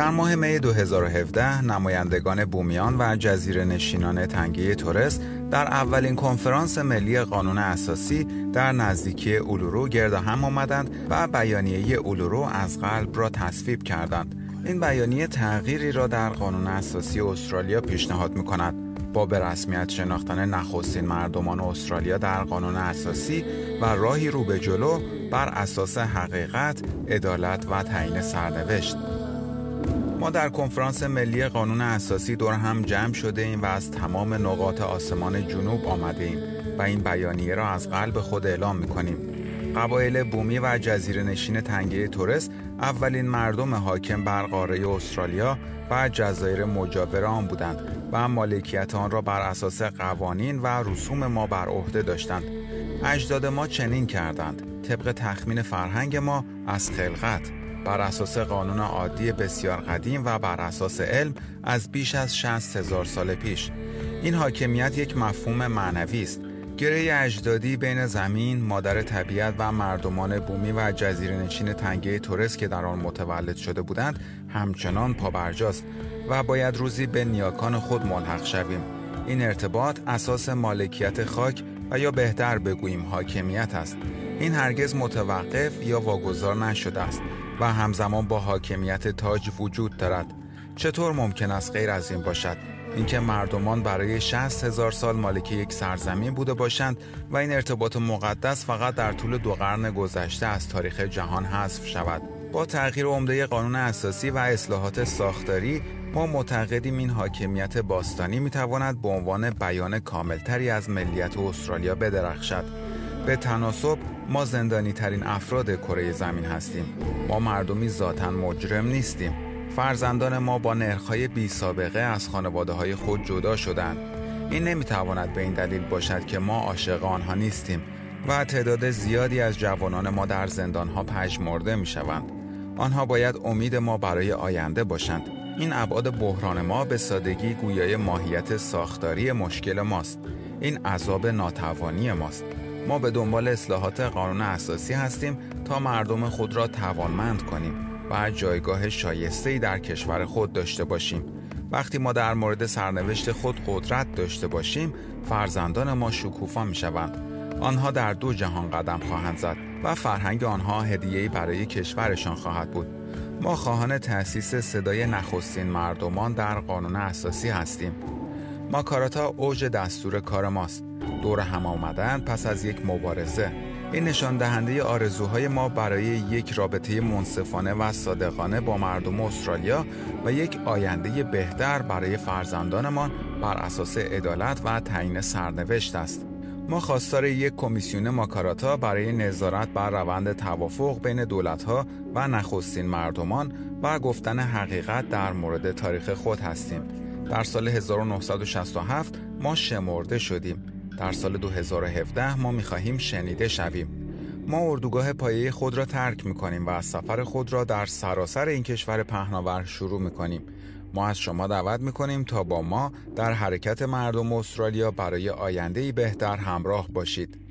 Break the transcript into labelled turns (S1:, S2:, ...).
S1: در ماه می 2017 نمایندگان بومیان و جزیره نشینان تنگه تورس در اولین کنفرانس ملی قانون اساسی در نزدیکی اولورو گرد هم آمدند و بیانیه اولورو از قلب را تصویب کردند. این بیانیه تغییری را در قانون اساسی استرالیا پیشنهاد می کند با به رسمیت شناختن نخستین مردمان استرالیا در قانون اساسی و راهی رو به جلو بر اساس حقیقت، عدالت و تعیین سرنوشت ما در کنفرانس ملی قانون اساسی دور هم جمع شده ایم و از تمام نقاط آسمان جنوب آمده ایم و این بیانیه را از قلب خود اعلام می کنیم. قبایل بومی و جزیره نشین تنگه تورس اولین مردم حاکم بر قاره استرالیا و جزایر مجاور آن بودند و مالکیت آن را بر اساس قوانین و رسوم ما بر عهده داشتند. اجداد ما چنین کردند. طبق تخمین فرهنگ ما از خلقت بر اساس قانون عادی بسیار قدیم و بر اساس علم از بیش از 60 هزار سال پیش این حاکمیت یک مفهوم معنوی است گره اجدادی بین زمین، مادر طبیعت و مردمان بومی و جزیره نشین تنگه تورس که در آن متولد شده بودند همچنان پابرجاست و باید روزی به نیاکان خود ملحق شویم. این ارتباط اساس مالکیت خاک و یا بهتر بگوییم حاکمیت است. این هرگز متوقف یا واگذار نشده است و همزمان با حاکمیت تاج وجود دارد. چطور ممکن است غیر از این باشد؟ اینکه مردمان برای 60 هزار سال مالک یک سرزمین بوده باشند و این ارتباط مقدس فقط در طول دو قرن گذشته از تاریخ جهان حذف شود. با تغییر عمده قانون اساسی و اصلاحات ساختاری ما معتقدیم این حاکمیت باستانی می‌تواند به عنوان بیان کاملتری از ملیت استرالیا بدرخشد. به تناسب ما زندانی ترین افراد کره زمین هستیم ما مردمی ذاتا مجرم نیستیم فرزندان ما با نرخهای بی سابقه از خانواده های خود جدا شدند این نمی‌تواند به این دلیل باشد که ما عاشق آنها نیستیم و تعداد زیادی از جوانان ما در زندانها پژمرده می شوند. آنها باید امید ما برای آینده باشند. این ابعاد بحران ما به سادگی گویای ماهیت ساختاری مشکل ماست. این عذاب ناتوانی ماست. ما به دنبال اصلاحات قانون اساسی هستیم تا مردم خود را توانمند کنیم و جایگاه شایسته‌ای در کشور خود داشته باشیم. وقتی ما در مورد سرنوشت خود قدرت داشته باشیم، فرزندان ما شکوفا می شوند. آنها در دو جهان قدم خواهند زد و فرهنگ آنها هدیه‌ای برای کشورشان خواهد بود. ما خواهان تأسیس صدای نخستین مردمان در قانون اساسی هستیم. ماکاراتا اوج دستور کار ماست. دور هم آمدن پس از یک مبارزه این نشان دهنده آرزوهای ما برای یک رابطه منصفانه و صادقانه با مردم استرالیا و یک آینده بهتر برای فرزندانمان بر اساس عدالت و تعیین سرنوشت است. ما خواستار یک کمیسیون ماکاراتا برای نظارت بر روند توافق بین دولتها و نخستین مردمان و گفتن حقیقت در مورد تاریخ خود هستیم. در سال 1967 ما شمرده شدیم. در سال 2017 ما می‌خواهیم شنیده شویم. ما اردوگاه پایه خود را ترک می‌کنیم و از سفر خود را در سراسر این کشور پهناور شروع می‌کنیم. ما از شما دعوت می‌کنیم تا با ما در حرکت مردم استرالیا برای آینده بهتر همراه باشید.